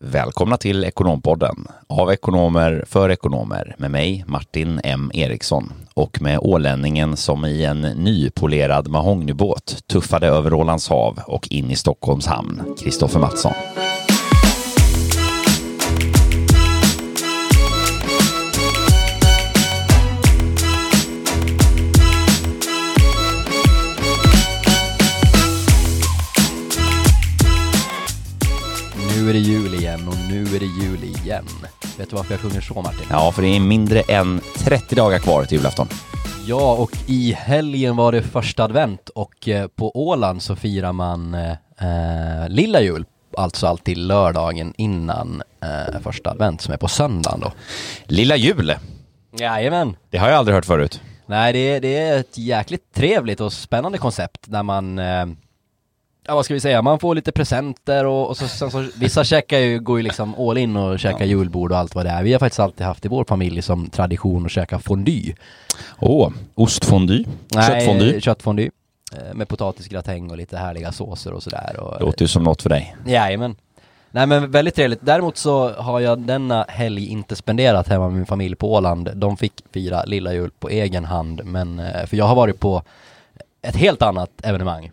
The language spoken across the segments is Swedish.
Välkomna till Ekonompodden av ekonomer för ekonomer med mig Martin M Eriksson och med ålänningen som i en nypolerad mahognybåt tuffade över Ålands hav och in i Stockholms hamn, Kristoffer Mattsson. Nu är det jul igen. Vet du varför jag sjunger så Martin? Ja, för det är mindre än 30 dagar kvar till julafton. Ja, och i helgen var det första advent och eh, på Åland så firar man eh, eh, lilla jul, alltså alltid lördagen innan eh, första advent som är på söndagen då. Lilla jul, Jajamän! det har jag aldrig hört förut. Nej, det är, det är ett jäkligt trevligt och spännande koncept där man eh, Ja vad ska vi säga, man får lite presenter och, och så, sen så, vissa käkar ju, går ju liksom all in och käkar julbord och allt vad det är. Vi har faktiskt alltid haft i vår familj som tradition att käka fondue. Åh, ostfondy, köttfondy. köttfondy. Eh, Med potatisgratäng och lite härliga såser och sådär. Och, Låter ju som något för dig. Jajamän. Nej men väldigt trevligt. Däremot så har jag denna helg inte spenderat hemma med min familj på Åland. De fick fira lilla jul på egen hand, men eh, för jag har varit på ett helt annat evenemang.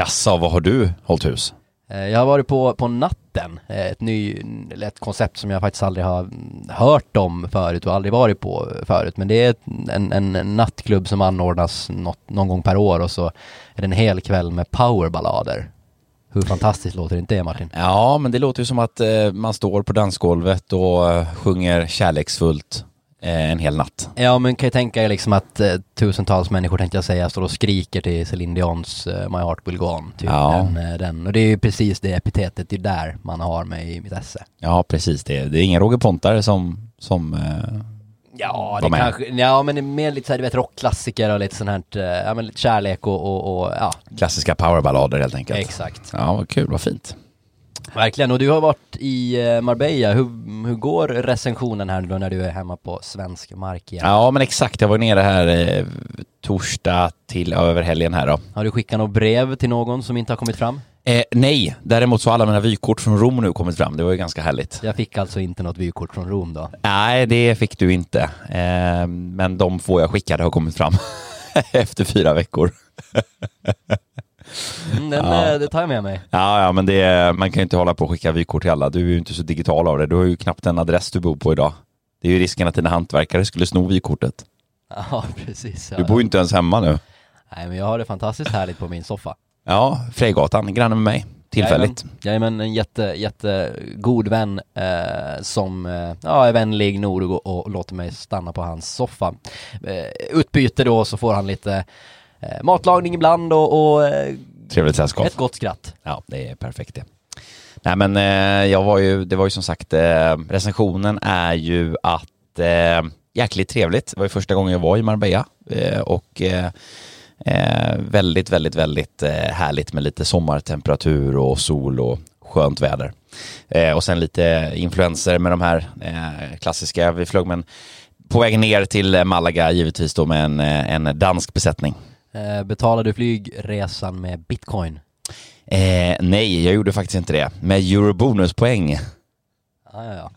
Jaså, vad har du hållit hus? Eh, Jag har varit på, på natten, eh, ett, ny, ett koncept som jag faktiskt aldrig har hört om förut och aldrig varit på förut. Men det är en, en nattklubb som anordnas något, någon gång per år och så är det en hel kväll med powerballader. Hur fantastiskt låter inte det Martin? Ja, men det låter ju som att eh, man står på dansgolvet och sjunger kärleksfullt en hel natt. Ja men kan ju tänka er liksom att eh, tusentals människor tänkte jag säga står och skriker till Céline Dions eh, My Heart Will Go On. Typ Ja. den, eh, den. Och det är ju precis det epitetet, det är där man har mig i mitt esse. Ja, precis. Det, det är ingen Roger Pontare som, som eh, Ja, det med. kanske, ja men det är mer lite såhär, du vet rockklassiker och lite sånt här, eh, ja men lite kärlek och, och, och ja, klassiska powerballader helt enkelt. exakt. Ja, vad kul, vad fint. Verkligen, och du har varit i eh, Marbella, hur, hur går recensionen här nu då när du är hemma på svensk mark igen? Ja, men exakt. Jag var nere här eh, torsdag till över helgen här då. Har du skickat något brev till någon som inte har kommit fram? Eh, nej, däremot så har alla mina vykort från Rom nu kommit fram. Det var ju ganska härligt. Jag fick alltså inte något vykort från Rom då. Nej, det fick du inte. Eh, men de få jag skickade har kommit fram efter fyra veckor. Mm, den, Ja. eh, det tar jag med mig. Ja, ja, men det man kan ju inte hålla på och skicka vykort till alla. Du är ju inte så digital av det. Du har ju knappt en adress du bor på idag. Det är ju risken att dina hantverkare skulle sno vykortet. Ja, precis. Ja. Du bor ju inte ens hemma nu. Nej, men jag har det fantastiskt härligt på min soffa. Ja, Frejgatan, granne med mig. Tillfälligt. Jajamän, en jätte, jätte god vän eh, som eh, ja, är vänlig nog och, och låter mig stanna på hans soffa. Eh, utbyte då så får han lite eh, matlagning ibland och, och eh, Trevligt sällskap. ett gott skratt. Ja, det är perfekt det. Nej men eh, jag var ju, det var ju som sagt, eh, recensionen är ju att eh, jäkligt trevligt. Det var ju första gången jag var i Marbella eh, och eh, väldigt, väldigt, väldigt härligt med lite sommartemperatur och sol och skönt väder. Och sen lite influenser med de här klassiska. Vi flög med en, på väg ner till Malaga givetvis då med en, en dansk besättning. Eh, betalar du flygresan med bitcoin? Eh, nej, jag gjorde faktiskt inte det. Med eurobonuspoäng. Ja, ja, ja.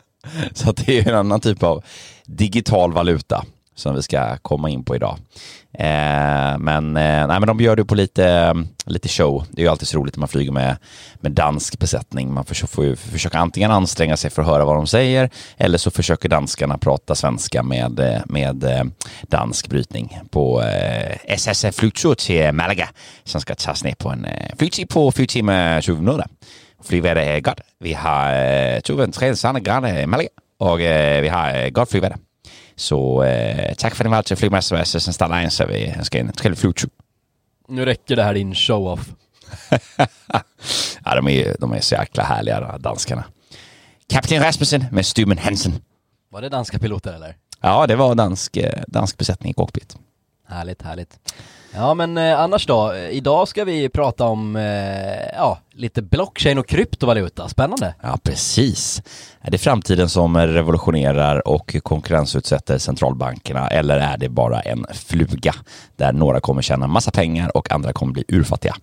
Så det är en annan typ av digital valuta som vi ska komma in på idag. Eh, men, eh, nej, men de gör det på lite, lite show. Det är ju alltid så roligt när man flyger med, med dansk besättning. Man får, får ju försöka antingen anstränga sig för att höra vad de säger eller så försöker danskarna prata svenska med, eh, med eh, dansk brytning på eh, SS flygsur till Malaga som ska tas ner på en eh, flygtid på 4 timmar 20 minuter. Flygväder är gott. Vi har eh, turen 30 grader i Malaga och eh, vi har eh, gott flygvärde. Så eh, tack för att ni valde till flygmästare SS Star Alliance. Så vi önskar en trevlig flygtur. Nu räcker det här din show-off. Ja, de, är, de är så jäkla härliga de här danskarna. Kapten Rasmussen med Stumen Hansen. Var det danska piloter eller? Ja, det var dansk, eh, dansk besättning i cockpit. Härligt, härligt. Ja men eh, annars då, idag ska vi prata om, eh, ja, lite blockchain och kryptovaluta, spännande. Ja, precis. Är det framtiden som revolutionerar och konkurrensutsätter centralbankerna eller är det bara en fluga där några kommer tjäna massa pengar och andra kommer bli urfattiga?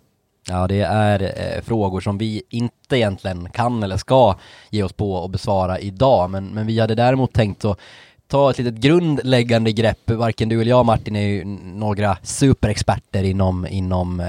Ja, det är eh, frågor som vi inte egentligen kan eller ska ge oss på och besvara idag, men, men vi hade däremot tänkt att ta ett litet grundläggande grepp. Varken du eller jag Martin är ju några superexperter inom, inom eh,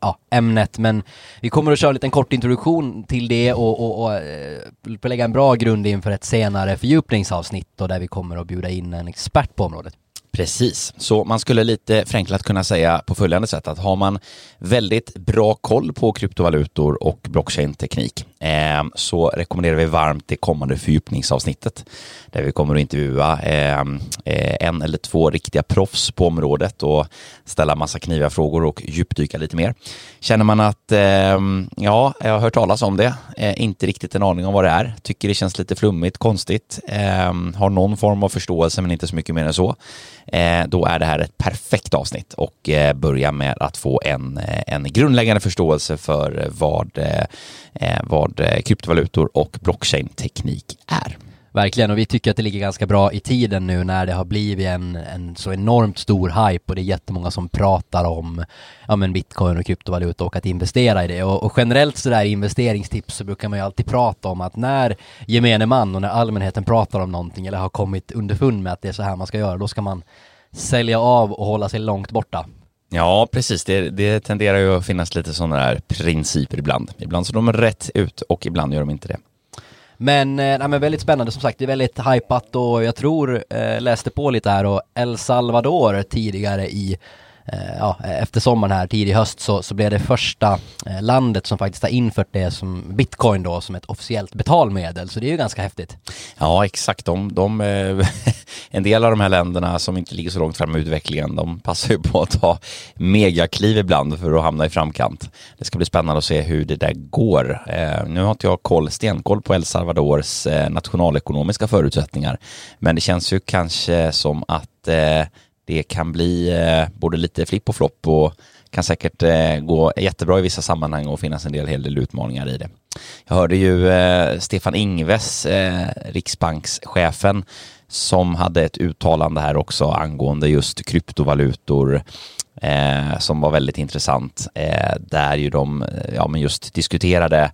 ja, ämnet, men vi kommer att köra en liten kort introduktion till det och, och, och eh, lägga en bra grund inför ett senare fördjupningsavsnitt och där vi kommer att bjuda in en expert på området. Precis, så man skulle lite förenklat kunna säga på följande sätt att har man väldigt bra koll på kryptovalutor och blockchain-teknik eh, så rekommenderar vi varmt det kommande fördjupningsavsnittet där vi kommer att intervjua ehm, eh, en eller två riktiga proffs på området och ställa massa kniviga frågor och djupdyka lite mer. Känner man att eh, ja, jag har hört talas om det, eh, inte riktigt en aning om vad det är, tycker det känns lite flummigt, konstigt, ehm, har någon form av förståelse men inte så mycket mer än så. Eh, då är det här ett perfekt avsnitt och eh, börja med att få en, en grundläggande förståelse för vad, vad Eh, kryptovalutor och blockchain-teknik är. Verkligen, och vi tycker att det ligger ganska bra i tiden nu när det har blivit en, en så enormt stor hype och det är jättemånga som pratar om ja, men bitcoin och kryptovaluta och att investera i det. Och, och generellt sådär investeringstips så brukar man ju alltid prata om att när gemene man och när allmänheten pratar om någonting eller har kommit underfund med att det är så här man ska göra, då ska man sälja av och hålla sig långt borta. Ja, precis. Det, det tenderar ju att finnas lite sådana här principer ibland. Ibland så de är rätt ut och ibland gör de inte det. Men, eh, nej, men väldigt spännande som sagt, det är väldigt hypat och jag tror, eh, läste på lite här och El Salvador tidigare i Eh, ja, efter sommaren här, tidig höst, så, så blev det första eh, landet som faktiskt har infört det som bitcoin då som ett officiellt betalmedel. Så det är ju ganska häftigt. Ja, exakt. De, de eh, en del av de här länderna som inte ligger så långt fram i utvecklingen, de passar ju på att ta megakliv ibland för att hamna i framkant. Det ska bli spännande att se hur det där går. nu har inte jag koll, stenkoll på El Salvadors nationalekonomiska förutsättningar, men det känns ju kanske som att det kan bli eh, både lite flipp och flopp och kan säkert eh, gå jättebra i vissa sammanhang och finnas en del, hel del utmaningar i det. Jag hörde ju eh, Stefan Ingves, eh, riksbankschefen, som hade ett uttalande här också angående just kryptovalutor eh, som var väldigt intressant, eh, där ju de eh, ja, men just diskuterade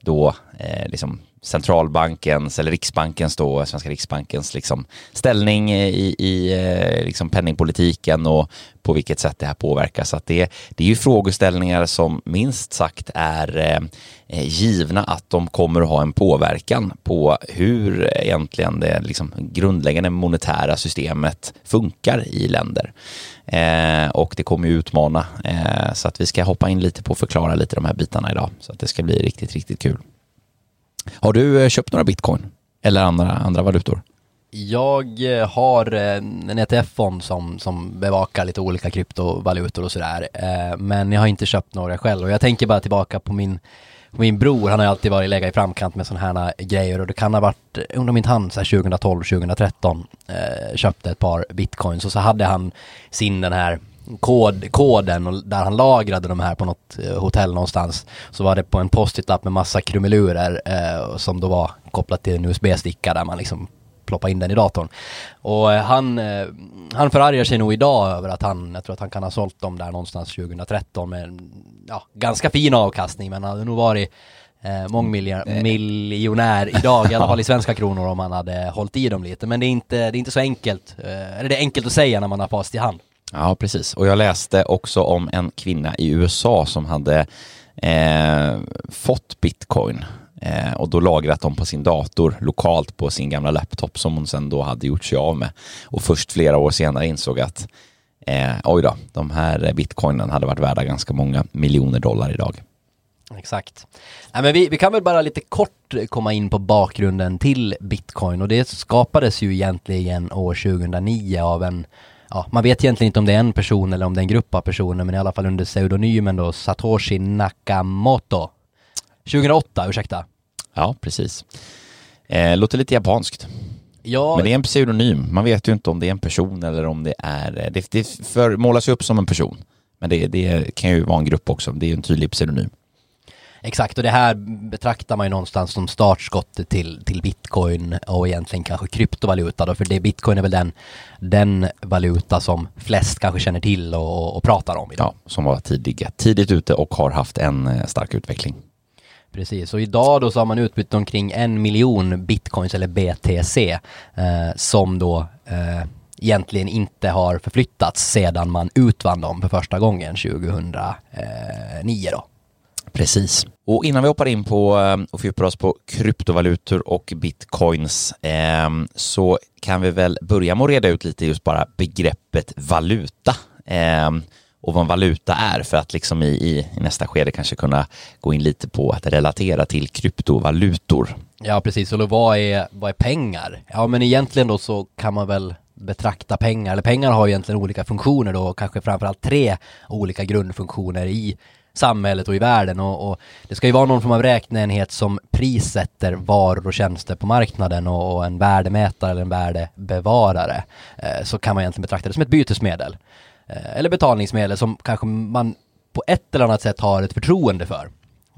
då eh, liksom centralbankens eller Riksbankens då, Svenska Riksbankens liksom ställning i, i eh, liksom penningpolitiken och på vilket sätt det här påverkas. Att det, det är ju frågeställningar som minst sagt är eh, eh, givna att de kommer att ha en påverkan på hur egentligen det liksom grundläggande monetära systemet funkar i länder. Eh, och det kommer ju utmana. Eh, så att vi ska hoppa in lite på att förklara lite de här bitarna idag. Så att det ska bli riktigt, riktigt kul. Har du eh, köpt några bitcoin eller andra, andra valutor? Jag eh, har eh, en ETF-fond som, som bevakar lite olika kryptovalutor och sådär. Men jag har inte köpt några själv och jag tänker bara tillbaka på min, på min bror. Han har alltid varit legat i framkant med sådana här grejer och det kan ha varit, undrar om inte han 2012, 2013 köpte ett par bitcoins och så hade han sin den här kod, koden och där han lagrade de här på något eh, hotell någonstans så var det på en post-it-lapp med massa krumelurer eh, som då var kopplat till en USB-sticka där man liksom ploppade in den i datorn. Och eh, han, eh, han förargar sig nog idag över att han, jag tror att han kan ha sålt dem där någonstans 2013 med ja, ganska fin avkastning men han hade nog varit eh, mångmiljonär idag, i alla fall i svenska kronor om han hade hållit i dem lite. Men det är inte, det är inte så enkelt, eh, eller det är enkelt att säga när man har fast i hand. Ja, precis. Och jag läste också om en kvinna i USA som hade eh, fått bitcoin eh, och då lagrat dem på sin dator lokalt på sin gamla laptop som hon sen då hade gjort sig av med. Och först flera år senare insåg att eh, oj då, de här bitcoinen hade varit värda ganska många miljoner dollar idag. Exakt. Nej, men vi, vi kan väl bara lite kort komma in på bakgrunden till bitcoin och det skapades ju egentligen år 2009 av en ja, man vet egentligen inte om det är en person eller om det är en grupp av personer, men i alla fall under pseudonymen då Satoshi Nakamoto. 2008, ursäkta. Ja, precis. Eh, låter lite japanskt. Ja. Men det är en pseudonym. Man vet ju inte om det är en person eller om det är... Eh, det, det för, målas ju upp som en person. Men det, det kan ju vara en grupp också. Det är en tydlig pseudonym. Exakt, och det här betraktar man ju någonstans som startskottet till, till bitcoin och egentligen kanske kryptovaluta då, för det bitcoin är väl den, den valuta som flest kanske känner till och, och pratar om idag. Ja, som var tidiga, tidigt ute och har haft en eh, stark utveckling. Precis, och idag då så har man utbytt omkring en miljon bitcoins eller BTC eh, som då eh, egentligen inte har förflyttats sedan man utvann dem för första gången 2009 då. Precis. Och innan vi hoppar in på eh, och fördjupar oss på kryptovalutor och bitcoins eh, så kan vi väl börja med att reda ut lite just bara begreppet valuta eh, och vad en valuta är för att liksom i, i, i, nästa skede kanske kunna gå in lite på att relatera till kryptovalutor. Ja, precis. Och vad är, vad är pengar? Ja, men egentligen då så kan man väl betrakta pengar, eller pengar har egentligen olika funktioner då, kanske framförallt tre olika grundfunktioner i samhället och i världen och, och, det ska ju vara någon form av räkneenhet som prissätter varor och tjänster på marknaden och, och en värdemätare eller en värdebevarare eh, så kan man egentligen betrakta det som ett bytesmedel eh, eller betalningsmedel som kanske man på ett eller annat sätt har ett förtroende för.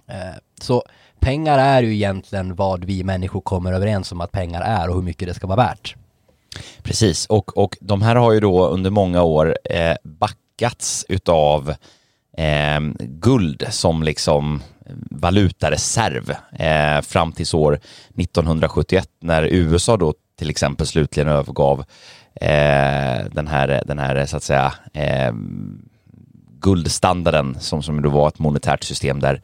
Eh, så pengar är ju egentligen vad vi människor kommer överens om att pengar är och hur mycket det ska vara värt. Precis, och, och de här har ju då under många år eh, backats utav eh, guld som liksom valutareserv eh, fram tills år 1971 när USA då till exempel slutligen övergav eh, den, här, den här så att säga eh, guldstandarden som, som då var ett monetärt system där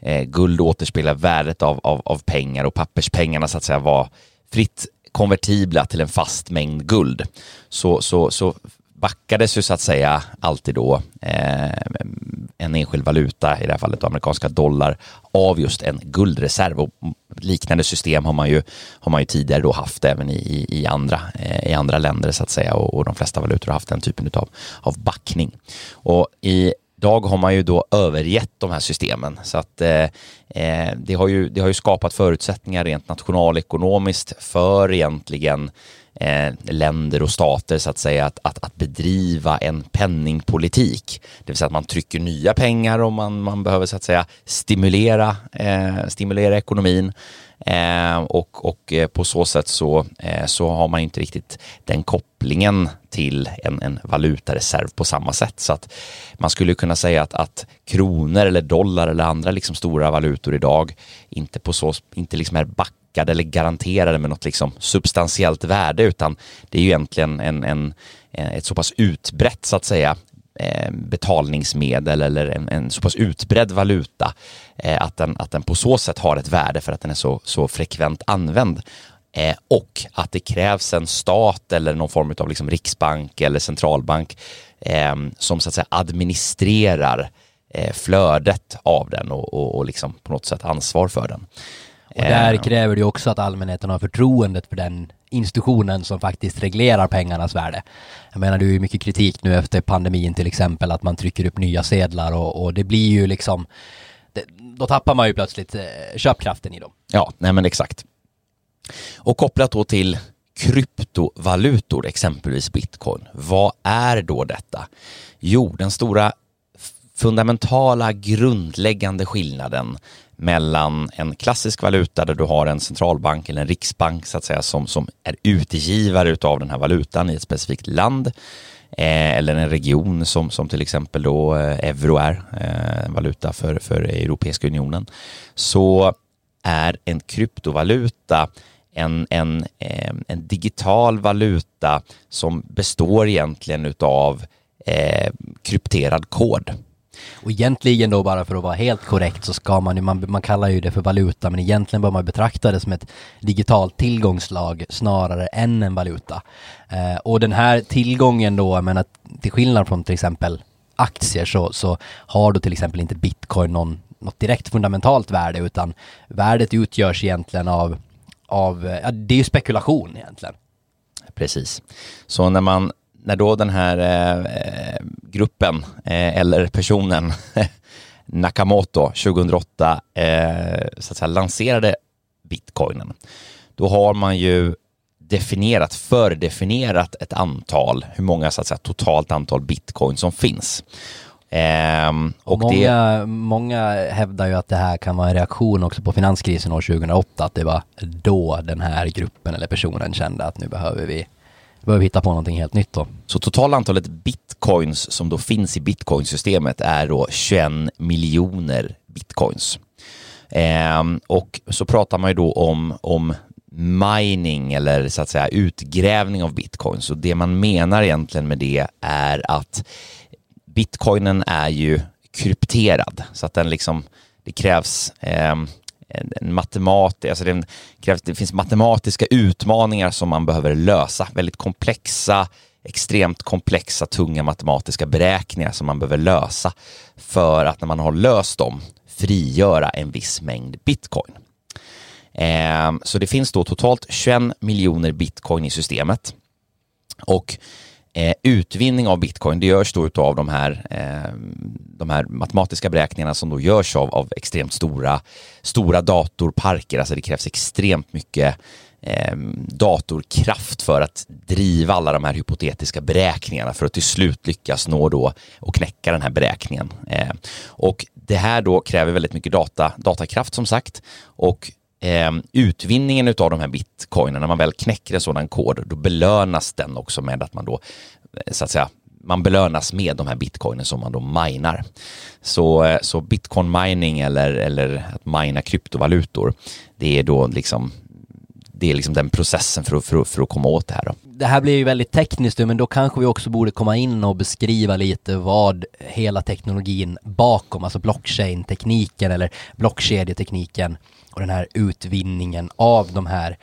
eh, guld återspeglar värdet av, av, av pengar och papperspengarna så att säga var fritt konvertibla till en fast mängd guld. Så, så, så backades ju så att säga alltid då eh, en enskild valuta, i det här fallet amerikanska dollar, av just en guldreserv. Och liknande system har man ju, har man ju tidigare då haft även i, i, andra, eh, i andra länder så att säga och, och de flesta valutor har haft den typen av, av backning. Och i Idag har man ju då övergett de här systemen så att eh, eh, det, har ju, det har ju skapat förutsättningar rent nationalekonomiskt för egentligen eh, länder och stater så att säga att, att, att, bedriva en penningpolitik. Det vill säga att man trycker nya pengar och man, man behöver så att säga stimulera, eh, stimulera ekonomin. Eh, och, och eh, på så sätt så, eh, så har man inte riktigt den kopplingen till en, en valutareserv på samma sätt. Så att man skulle kunna säga att, att kronor eller dollar eller andra liksom stora valutor idag inte, på så, inte liksom är backade eller garanterade med något liksom substantiellt värde utan det är ju egentligen en, en, ett så pass utbrett så att säga eh, betalningsmedel eller en, en så pass utbredd valuta eh, att, den, att den på så sätt har ett värde för att den är så, så frekvent använd. Eh, och att det krävs en stat eller någon form av liksom riksbank eller centralbank som så att säga administrerar flödet av den och, och, och liksom på något sätt ansvar för den. Och där kräver det också att allmänheten har förtroendet för den institutionen som faktiskt reglerar pengarnas värde. Jag menar, det är ju mycket kritik nu efter pandemin till exempel, att man trycker upp nya sedlar och, och det blir ju liksom, det, då tappar man ju plötsligt eh, köpkraften i dem. Ja, nej men exakt. Och kopplat då till kryptovalutor, exempelvis bitcoin. Vad är då detta? Jo, den stora fundamentala grundläggande skillnaden mellan en klassisk valuta där du har en centralbank eller en riksbank så att säga som, som är utgivare av den här valutan i ett specifikt land eh, eller en region som, som till exempel då eh, euro är, eh, valuta för, för Europeiska unionen, så är en kryptovaluta en, en, eh, en digital valuta som består egentligen utav eh, krypterad kod. Och egentligen då bara för att vara helt korrekt så ska man ju, man, man kallar ju det för valuta men egentligen bör man betrakta det som ett digitalt tillgångslag snarare än en valuta. Eh, och den här tillgången då, jag menar till skillnad från till exempel aktier så, så har då till exempel inte bitcoin någon, något direkt fundamentalt värde utan värdet utgörs egentligen av, av ja, det är ju spekulation egentligen. Precis. Så när man när då den här eh, eh gruppen eh, eller personen Nakamoto 2008 eh, så att säga, lanserade bitcoinen, då har man ju definierat, fördefinierat ett antal, hur många så att säga, totalt antal bitcoin som finns. Ehm, och många, det... många hävdar ju att det här kan vara en reaktion också på finanskrisen år 2008, att det var då den här gruppen eller personen kände att nu behöver vi behöver hitta på någonting helt nytt då. Så totala antalet bitcoins som då finns i bitcoinsystemet är då 21 miljoner bitcoins. Eh, och så pratar man ju då om, om mining eller så att säga utgrävning av bitcoins. Och det man menar egentligen med det är att bitcoinen är ju krypterad så att den liksom, det krävs eh, en matemat, alltså det, krävs, det finns matematiska utmaningar som man behöver lösa, väldigt komplexa, extremt komplexa, tunga matematiska beräkningar som man behöver lösa för att när man har löst dem frigöra en viss mängd bitcoin. Eh, så det finns då totalt 21 miljoner bitcoin i systemet och Eh, utvinning av bitcoin, det görs då av de här, eh, de här matematiska beräkningarna som då görs av, av extremt stora, stora datorparker. Alltså det krävs extremt mycket eh, datorkraft för att driva alla de här hypotetiska beräkningarna för att till slut lyckas nå då och knäcka den här beräkningen. Eh, och det här då kräver väldigt mycket data, datakraft som sagt och eh, utvinningen av de här bitcoinerna, när man väl knäcker en sådan kod, då belönas den också med att man då, eh, så att säga, man belönas med de här bitcoinen som man då minar. Så, eh, så bitcoin mining eller, eller att mina kryptovalutor, det är då liksom det är liksom den processen för att, för, för att komma åt det här. Då. Det här blir ju väldigt tekniskt men då kanske vi också borde komma in och beskriva lite vad hela teknologin bakom, alltså blockchain-tekniken eller blockkedjetekniken och den här utvinningen av de här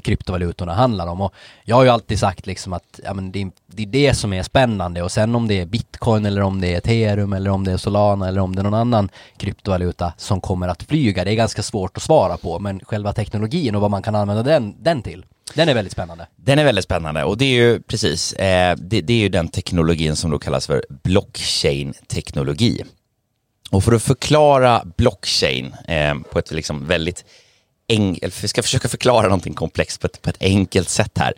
kryptovalutorna handlar om. Och jag har ju alltid sagt liksom att ja, men det, det är det som är spännande och sen om det är bitcoin eller om det är ethereum eller om det är solana eller om det är någon annan kryptovaluta som kommer att flyga, det är ganska svårt att svara på men själva teknologin och vad man kan använda den, den till. Den är väldigt spännande. Den är väldigt spännande och det är ju precis, eh, det, det, är ju den teknologin som då kallas för blockchain-teknologi. Och för att förklara blockchain eh, på ett liksom väldigt enkelt, vi ska försöka förklara någonting komplext på ett, på ett enkelt sätt här.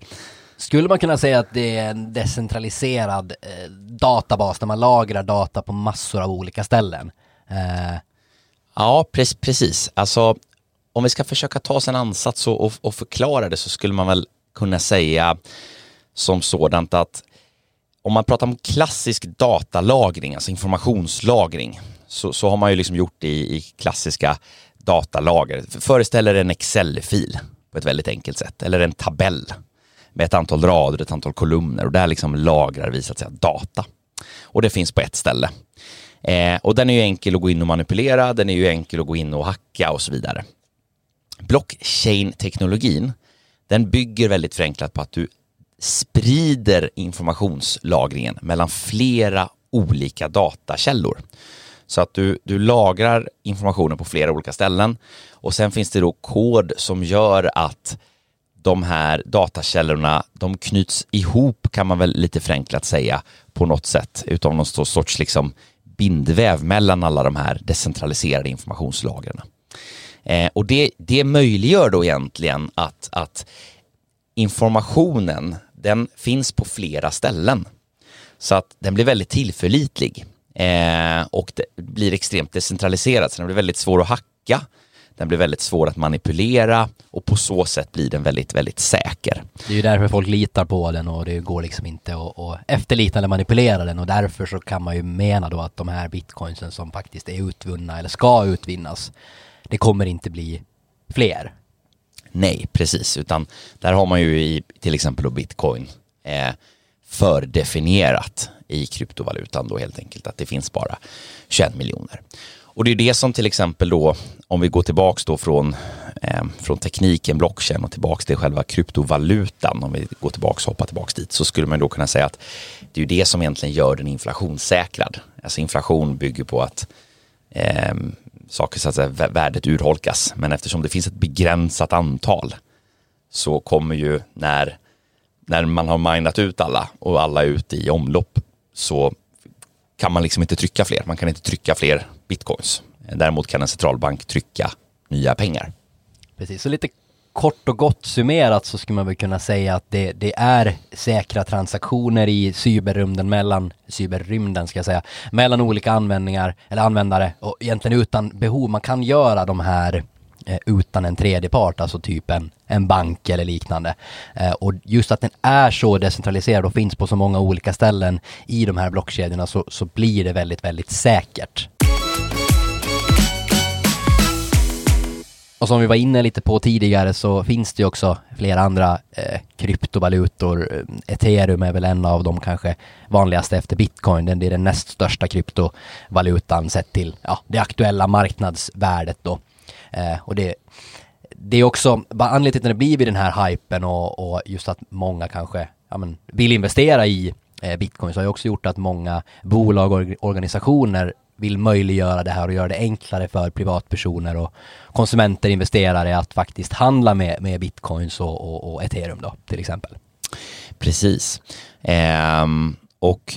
Skulle man kunna säga att det är en decentraliserad eh, databas där man lagrar data på massor av olika ställen? Eh. Ja, pre precis. Alltså, om vi ska försöka ta oss en ansats och, och, och förklara det så skulle man väl kunna säga som sådant att om man pratar om klassisk datalagring, alltså informationslagring, så, så har man ju liksom gjort det i, i klassiska datalager. Föreställ er en Excel-fil på ett väldigt enkelt sätt, eller en tabell med ett antal rader, ett antal kolumner och där liksom lagrar vi så att säga data. Och det finns på ett ställe. Eh, och den är ju enkel att gå in och manipulera, den är ju enkel att gå in och hacka och så vidare. Blockchain-teknologin, den bygger väldigt förenklat på att du sprider informationslagringen mellan flera olika datakällor. Så att du, du lagrar informationen på flera olika ställen och sen finns det då kod som gör att de här datakällorna, de knyts ihop kan man väl lite förenklat säga på något sätt utav någon sorts liksom bindväv mellan alla de här decentraliserade informationslagren. Eh, och det, det möjliggör då egentligen att, att informationen, den finns på flera ställen. Så att den blir väldigt tillförlitlig. Eh, och det blir extremt decentraliserat, så den blir väldigt svår att hacka. Den blir väldigt svår att manipulera och på så sätt blir den väldigt, väldigt säker. Det är ju därför folk litar på den och det går liksom inte att, att efterlita eller manipulera den och därför så kan man ju mena då att de här bitcoinsen som faktiskt är utvunna eller ska utvinnas, det kommer inte bli fler. Nej, precis, utan där har man ju i till exempel bitcoin eh, fördefinierat i kryptovalutan då helt enkelt att det finns bara 21 miljoner. Och det är det som till exempel då, om vi går tillbaks då från, eh, från tekniken blockchain och tillbaks till själva kryptovalutan, om vi går tillbaks och hoppar tillbaks dit, så skulle man då kunna säga att det är det som egentligen gör den inflationssäkrad. Alltså inflation bygger på att eh, saker så att säga, värdet urholkas, men eftersom det finns ett begränsat antal så kommer ju när när man har minat ut alla och alla är ute i omlopp så kan man liksom inte trycka fler. Man kan inte trycka fler bitcoins. Däremot kan en centralbank trycka nya pengar. Precis, så lite kort och gott summerat så skulle man väl kunna säga att det, det är säkra transaktioner i cyberrymden mellan, cyberrymden ska jag säga, mellan olika användningar eller användare och egentligen utan behov. Man kan göra de här Eh, utan en tredje part, alltså typ en, en bank eller liknande. Eh, och just att den är så decentraliserad och finns på så många olika ställen i de här blockkedjorna så, så blir det väldigt, väldigt säkert. Och som vi var inne lite på tidigare så finns det ju också flera andra eh, kryptovalutor. Eh, Ethereum är väl en av de kanske vanligaste efter bitcoin. Det är den näst största kryptovalutan sett till ja, det aktuella marknadsvärdet då. Eh, och det, det är också, anledningen till att det blir vid den här hypen och, och just att många kanske ja, men, vill investera i eh, bitcoin så har ju också gjort att många bolag och organisationer vill möjliggöra det här och göra det enklare för privatpersoner och konsumenter, investerare att faktiskt handla med, med bitcoins och, och, och ethereum då till exempel. Precis. Ehm, och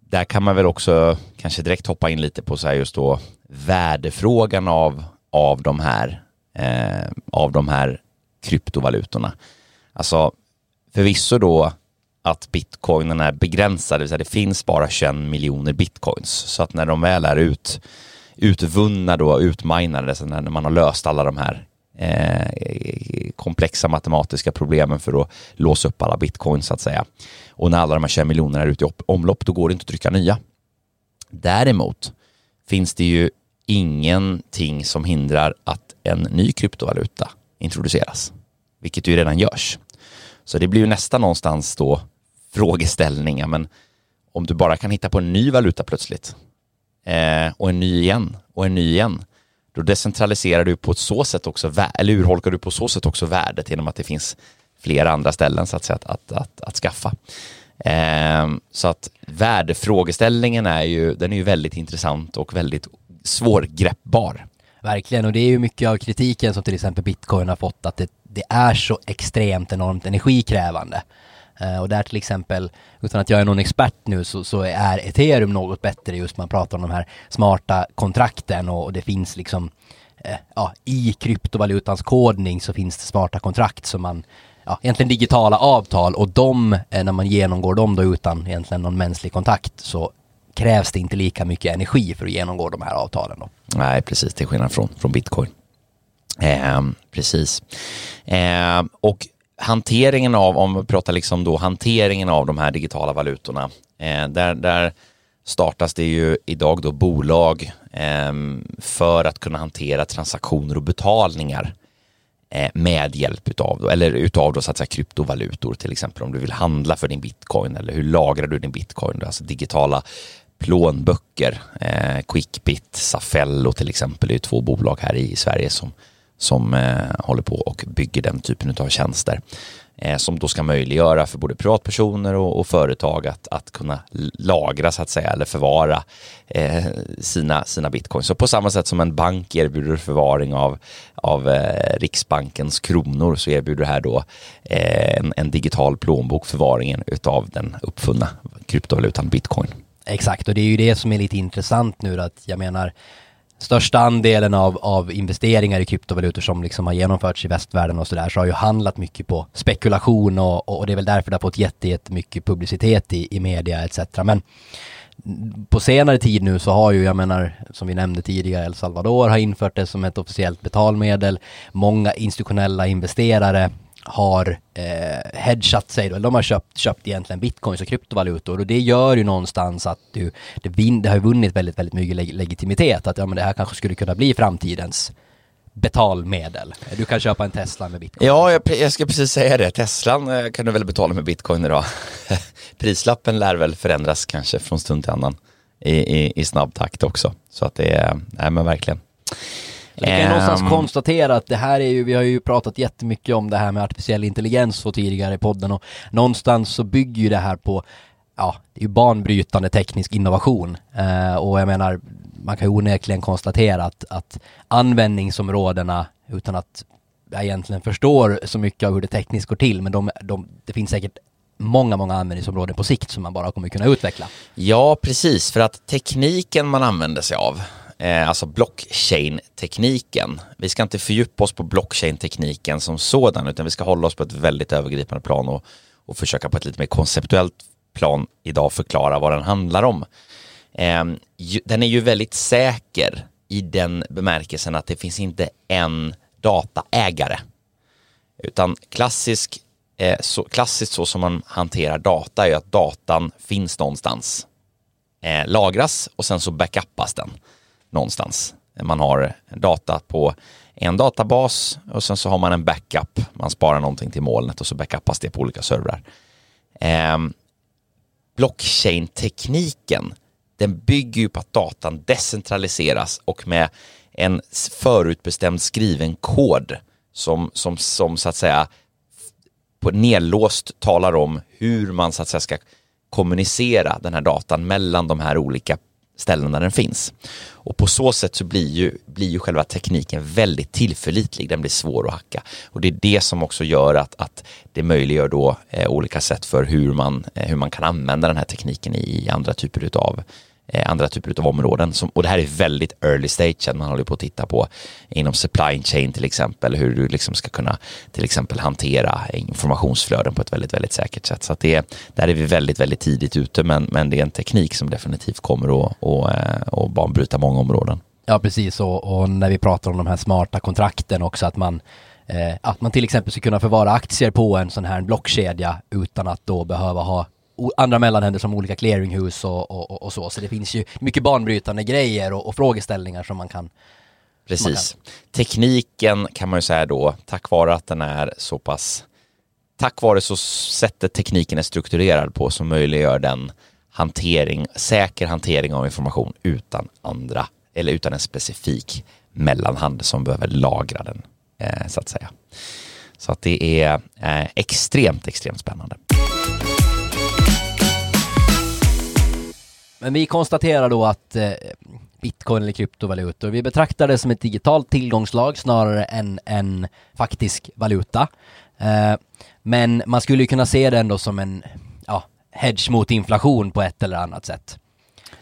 där kan man väl också kanske direkt hoppa in lite på så här just då värdefrågan av, av de här eh, av de här kryptovalutorna. Alltså förvisso då att bitcoinen är begränsad, det vill säga det finns bara 21 miljoner bitcoins. Så att när de väl är ut, utvunna då, utminade, så när man har löst alla de här eh, komplexa matematiska problemen för att låsa upp alla bitcoins så att säga. Och när alla de här 21 miljonerna är ute i omlopp, då går det inte att trycka nya. Däremot finns det ju ingenting som hindrar att en ny kryptovaluta introduceras, vilket ju redan görs. Så det blir ju nästan någonstans då frågeställningar, men om du bara kan hitta på en ny valuta plötsligt eh, och en ny igen och en ny igen, då decentraliserar du på ett så sätt också, eller urholkar du på så sätt också värdet genom att det finns flera andra ställen så att, säga, att, att, att, att skaffa. Eh, så att värdefrågeställningen är ju, den är ju väldigt intressant och väldigt svårgreppbar. Verkligen, och det är ju mycket av kritiken som till exempel bitcoin har fått, att det, det är så extremt enormt energikrävande. Uh, och där till exempel, utan att jag är någon expert nu, så, så, är ethereum något bättre just man pratar om de här smarta kontrakten och, och det finns liksom, uh, ja, i kryptovalutans kodning så finns det smarta kontrakt som man, ja, egentligen digitala avtal och de, uh, när man genomgår dem då utan egentligen någon mänsklig kontakt så krävs det inte lika mycket energi för att genomgå de här avtalen då. Nej, precis, till skillnad från, från bitcoin. Eh, precis. Eh, och hanteringen av, om vi pratar liksom då hanteringen av de här digitala valutorna, eh, där, där startas det ju idag då bolag eh, för att kunna hantera transaktioner och betalningar eh, med hjälp utav, eller utav då så att säga kryptovalutor, till exempel om du vill handla för din bitcoin eller hur lagrar du din bitcoin, alltså digitala plånböcker. Eh, Quickbit, Safello till exempel, det är två bolag här i Sverige som, som eh, håller på och bygger den typen av tjänster. Eh, som då ska möjliggöra för både privatpersoner och, och, företag att, att kunna lagra så att säga eller förvara eh, sina, sina bitcoins. Så på samma sätt som en bank erbjuder förvaring av, av eh, Riksbankens kronor så erbjuder det här då eh, en, en digital plånbok förvaringen utav den uppfunna kryptovalutan bitcoin. Exakt, och det är ju det som är lite intressant nu att jag menar största andelen av, av investeringar i kryptovalutor som liksom har genomförts i västvärlden och sådär så har ju handlat mycket på spekulation och, och det är väl därför det har fått jättemycket publicitet i, i media etc. Men på senare tid nu så har ju, jag menar, som vi nämnde tidigare, El Salvador har infört det som ett officiellt betalmedel. Många institutionella investerare har eh, hedgat sig, då, de har köpt, köpt egentligen bitcoins och kryptovalutor och det gör ju någonstans att du, det, vin, det har vunnit väldigt, väldigt mycket leg legitimitet att ja, men det här kanske skulle kunna bli framtidens betalmedel. Du kan köpa en Tesla med bitcoin. Ja, jag, jag ska precis säga det. Teslan eh, kan du väl betala med bitcoin idag. Prislappen lär väl förändras kanske från stund till annan i, i, i snabb takt också. Så att det är, nej men verkligen. Vi kan um, någonstans ehm. konstatera att det här är ju, vi har ju pratat jättemycket om det här med artificiell intelligens så tidigare i podden och någonstans så bygger ju det här på ja, det är ju banbrytande teknisk innovation uh, och jag menar man kan ju onekligen konstatera att, att användningsområdena utan att jag egentligen förstår så mycket av hur det tekniskt går till men de, de, det finns säkert många, många användningsområden på sikt som man bara kommer kunna utveckla. Ja, precis, för att tekniken man använder sig av eh, alltså blockchain-tekniken. Vi ska inte fördjupa oss på blockchain-tekniken som sådan, utan vi ska hålla oss på ett väldigt övergripande plan och, och försöka på ett lite mer konceptuellt plan idag förklara vad den handlar om. Eh, den är ju väldigt säker i den bemärkelsen att det finns inte en dataägare. Utan klassisk, eh, så, klassiskt så som man hanterar data är att datan finns någonstans. Eh, lagras och sen så backupas den någonstans. Man har data på en databas och sen så har man en backup. Man sparar någonting till molnet och så backupas det på olika servrar. Eh, Blockchain-tekniken, den bygger ju på att datan decentraliseras och med en förutbestämd skriven kod som, som, som så att säga på nedlåst talar om hur man så att säga ska kommunicera den här datan mellan de här olika ställen där den finns. Och på så sätt så blir ju, blir ju själva tekniken väldigt tillförlitlig, den blir svår att hacka. Och det är det som också gör att, att det möjliggör då eh, olika sätt för hur man, eh, hur man kan använda den här tekniken i andra typer utav Eh, Eh, andra typer av områden. Som, och det här är väldigt early stage, man håller på att titta på inom supply chain till exempel, hur du liksom ska kunna till exempel hantera informationsflöden på ett väldigt, väldigt säkert sätt. Så att det, där är vi väldigt, väldigt tidigt ute, men, men det är en teknik som definitivt kommer att och, eh, och banbryta många områden. Ja, precis, och, och när vi pratar om de här smarta kontrakten också, att man eh, att man till exempel ska kunna förvara aktier på en sån här blockkedja utan att då behöva ha andra mellanhänder som olika clearinghus och, och, och, så. Så det finns ju mycket banbrytande grejer och, och frågeställningar som man kan Precis. Man kan. Tekniken kan man ju säga då, tack vare att den är så pass, tack vare så sättet tekniken är strukturerad på som möjliggör den hantering, säker hantering av information utan andra, eller utan en specifik mellanhand som behöver lagra den, eh, så att säga. Så att det är eh, extremt, extremt spännande. Men vi konstaterar då att eh, bitcoin eller kryptovalutor, vi betraktar det som ett digitalt tillgångslag snarare än en faktisk valuta. Eh, men man skulle ju kunna se det ändå som en ja, hedge mot inflation på ett eller annat sätt.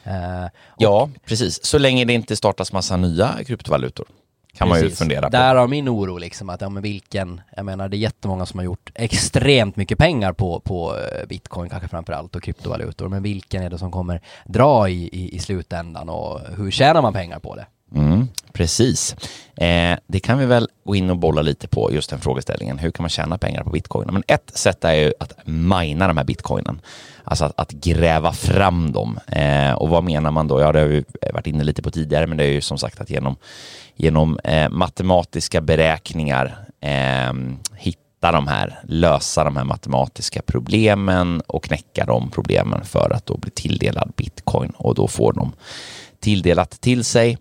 Eh, ja, precis. Så länge det inte startas massa nya kryptovalutor kan Precis. man ju fundera på. Där har min oro liksom att, ja men vilken, jag menar det är jättemånga som har gjort extremt mycket pengar på, på eh, bitcoin kanske framförallt och kryptovalutor, men vilken är det som kommer dra i, i, i slutändan och hur tjänar man pengar på det? Mm, precis. Eh, det kan vi väl gå in och bolla lite på, just den frågeställningen. Hur kan man tjäna pengar på bitcoin? Men ett sätt är ju att mina de här bitcoinen. Alltså att, att gräva fram dem. Eh, och vad menar man då? Ja, det har vi varit inne lite på tidigare, men det är ju som sagt att genom, genom eh, matematiska beräkningar eh, hitta de här, lösa de här matematiska problemen och knäcka de problemen för att då bli tilldelad bitcoin och då får de tilldelat till sig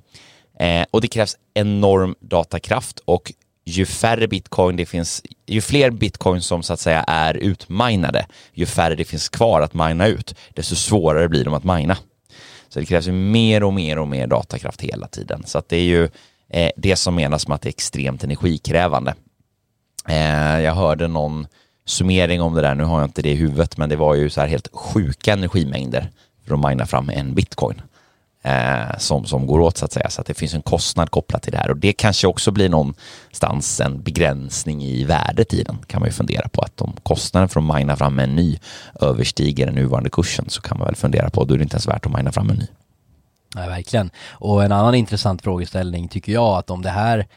Eh, och det krävs enorm datakraft och ju färre bitcoin det finns, ju fler bitcoin som så att säga är utminade, ju färre det finns kvar att mina ut, desto svårare blir de att mina. Så det krävs ju mer och mer och mer datakraft hela tiden. Så att det är ju eh, det som menas med att det är extremt energikrävande. Eh, jag hörde någon summering om det där, nu har jag inte det i huvudet, men det var ju så här helt sjuka energimängder för att mina fram en bitcoin eh, som, som går åt så att säga. Så att det finns en kostnad kopplat till det här och det kanske också blir någonstans en begränsning i värdet i den kan man ju fundera på att om kostnaden för att mina fram en ny överstiger den nuvarande kursen så kan man väl fundera på då är det inte ens värt att mina fram en ny. Nej, verkligen. Och en annan intressant frågeställning tycker jag att om det här,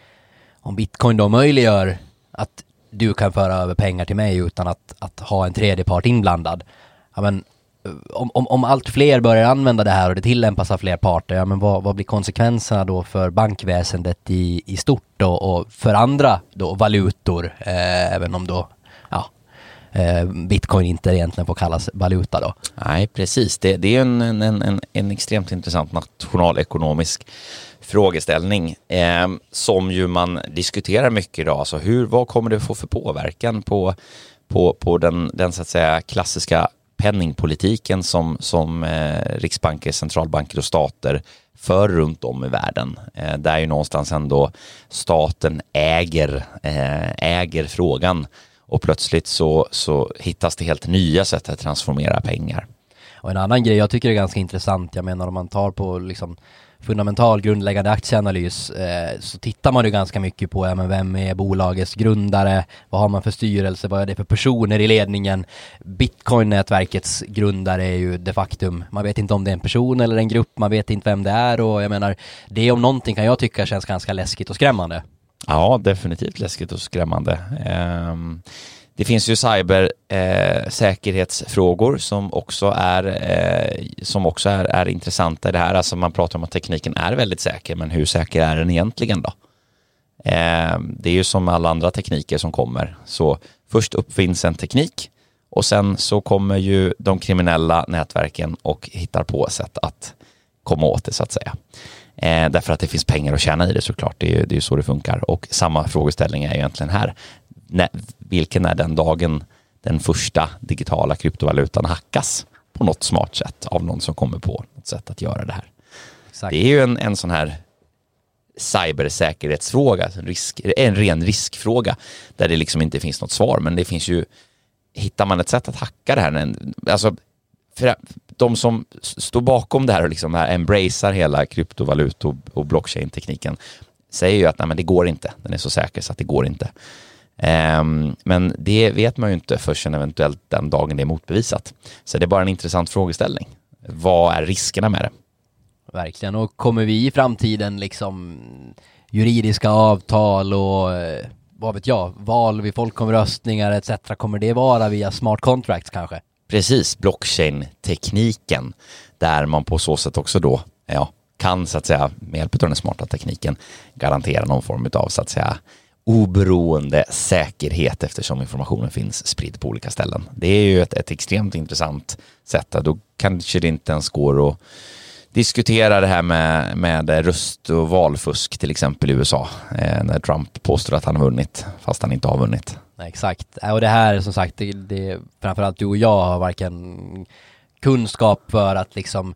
om bitcoin då möjliggör att du kan föra över pengar till mig utan att, att ha en tredje part inblandad. Ja, men eh, om, om, om allt fler börjar använda det här och det tillämpas av fler parter, ja men vad, vad blir konsekvenserna då för bankväsendet i, i stort och, och för andra då valutor, eh, även om då, Eh, bitcoin inte egentligen får kallas valuta då? Nej, precis. Det, det är en, en, en, en extremt intressant nationalekonomisk frågeställning eh, som ju man diskuterar mycket idag. Alltså hur, vad kommer det få för påverkan på, på, på den, den så att säga klassiska penningpolitiken som, som eh, riksbanker, centralbanker och stater för runt om i världen. Eh, där ju någonstans ändå staten äger, eh, äger frågan och plötsligt så, så hittas det helt nya sätt att transformera pengar. Och en annan grej jag tycker är ganska intressant, jag menar om man tar på liksom fundamental grundläggande aktieanalys eh, så tittar man ju ganska mycket på ja, men vem är bolagets grundare, vad har man för styrelse, vad är det för personer i ledningen. Bitcoin-nätverkets grundare är ju de facto, man vet inte om det är en person eller en grupp, man vet inte vem det är och jag menar det om någonting kan jag tycka känns ganska läskigt och skrämmande. Ja, definitivt läskigt och skrämmande. Ehm, det finns ju cybersäkerhetsfrågor eh, som också, är, eh, som också är, är intressanta i det här. Alltså man pratar om att tekniken är väldigt säker, men hur säker är den egentligen då? Eh, det är ju som alla andra tekniker som kommer. Så först uppfinns en teknik och sen så kommer ju de kriminella nätverken och hittar på sätt att komma åt det så att säga. Eh, därför att det finns pengar att tjäna i det såklart. Det är ju det är så det funkar. Och samma frågeställning är egentligen här när, vilken är den dagen den första digitala kryptovalutan hackas på något smart sätt av någon som kommer på något sätt att göra det här. Exakt. Det är ju en, en sån här cybersäkerhetsfråga, en, risk, en ren riskfråga där det liksom inte finns något svar, men det finns ju, hittar man ett sätt att hacka det här, alltså de som står bakom det här och liksom här embracear hela kryptovalut och, och blockchain-tekniken säger ju att nej, men det går inte, den är så säker så att det går inte. Um, men det vet man ju inte förrän eventuellt den dagen det är motbevisat. Så det är bara en intressant frågeställning. Vad är riskerna med det? Verkligen, och kommer vi i framtiden liksom juridiska avtal och eh, vad vet jag, val vid folkomröstningar etc. Kommer det vara via smart contracts kanske? Precis, blockchain-tekniken där man på så sätt också då ja, kan så att säga med hjälp av den smarta tekniken garantera någon form av så att säga oberoende säkerhet eftersom informationen finns spridd på olika ställen. Det är ju ett, ett extremt intressant sätt. Då kanske det inte ens går att diskutera det här med, med eh, röst och valfusk till exempel i USA eh, när Trump påstår att han har vunnit fast han inte har vunnit. Exakt, äh, och det här som sagt, det, det, framförallt du och jag har varken kunskap för att liksom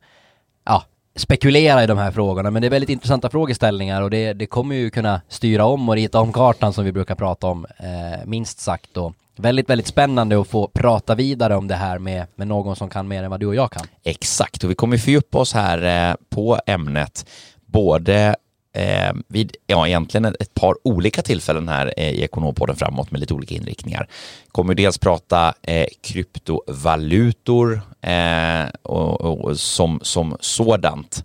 ja, spekulera i de här frågorna, men det är väldigt intressanta frågeställningar och det, det kommer ju kunna styra om och rita om kartan som vi brukar prata om, eh, minst sagt Och Väldigt, väldigt spännande att få prata vidare om det här med, med någon som kan mer än vad du och jag kan. Exakt, och vi kommer fördjupa oss här eh, på ämnet både eh, vid ja, egentligen ett par olika tillfällen här eh, i Ekonompodden framåt med lite olika inriktningar. Kommer dels prata eh, kryptovalutor eh, och, och, som, som sådant.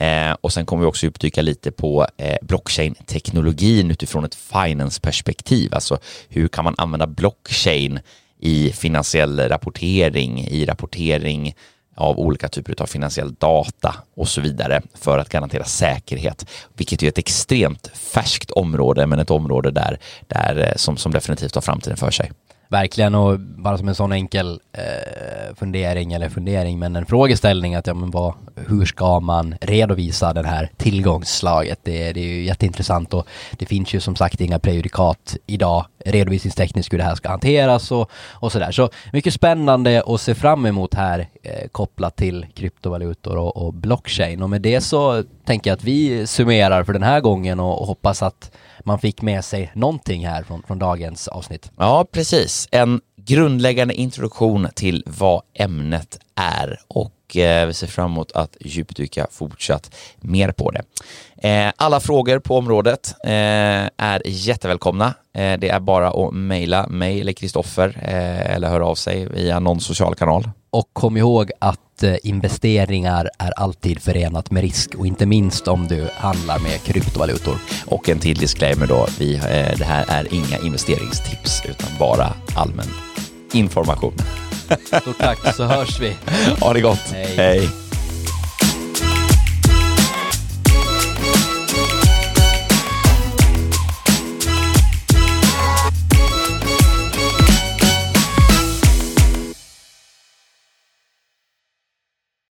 Eh, och sen kommer vi också uppdyka lite på eh, blockchain-teknologin utifrån ett finance-perspektiv. Alltså hur kan man använda blockchain i finansiell rapportering, i rapportering av olika typer av finansiell data och så vidare för att garantera säkerhet, vilket är ett extremt färskt område, men ett område där, där eh, som, som definitivt har framtiden för sig. Verkligen och bara som en sån enkel eh, fundering eller fundering men en frågeställning att ja men vad, hur ska man redovisa det här tillgångsslaget? Det, det är ju jätteintressant och det finns ju som sagt inga prejudikat idag redovisningstekniskt hur det här ska hanteras och, och sådär. Så mycket spännande att se fram emot här eh, kopplat till kryptovalutor och, och blockchain och med det så tänker jag att vi summerar för den här gången och, och hoppas att man fick med sig någonting här från, från dagens avsnitt. Ja, precis. En grundläggande introduktion till vad ämnet är och eh, vi ser fram emot att djupdyka fortsatt mer på det. Eh, alla frågor på området eh, är jättevälkomna. Det är bara att mejla mig eller Kristoffer eller höra av sig via någon social kanal. Och kom ihåg att investeringar är alltid förenat med risk och inte minst om du handlar med kryptovalutor. Och en till disclaimer då, vi, det här är inga investeringstips utan bara allmän information. Stort tack så hörs vi. Ha det gott. Hej. Hej.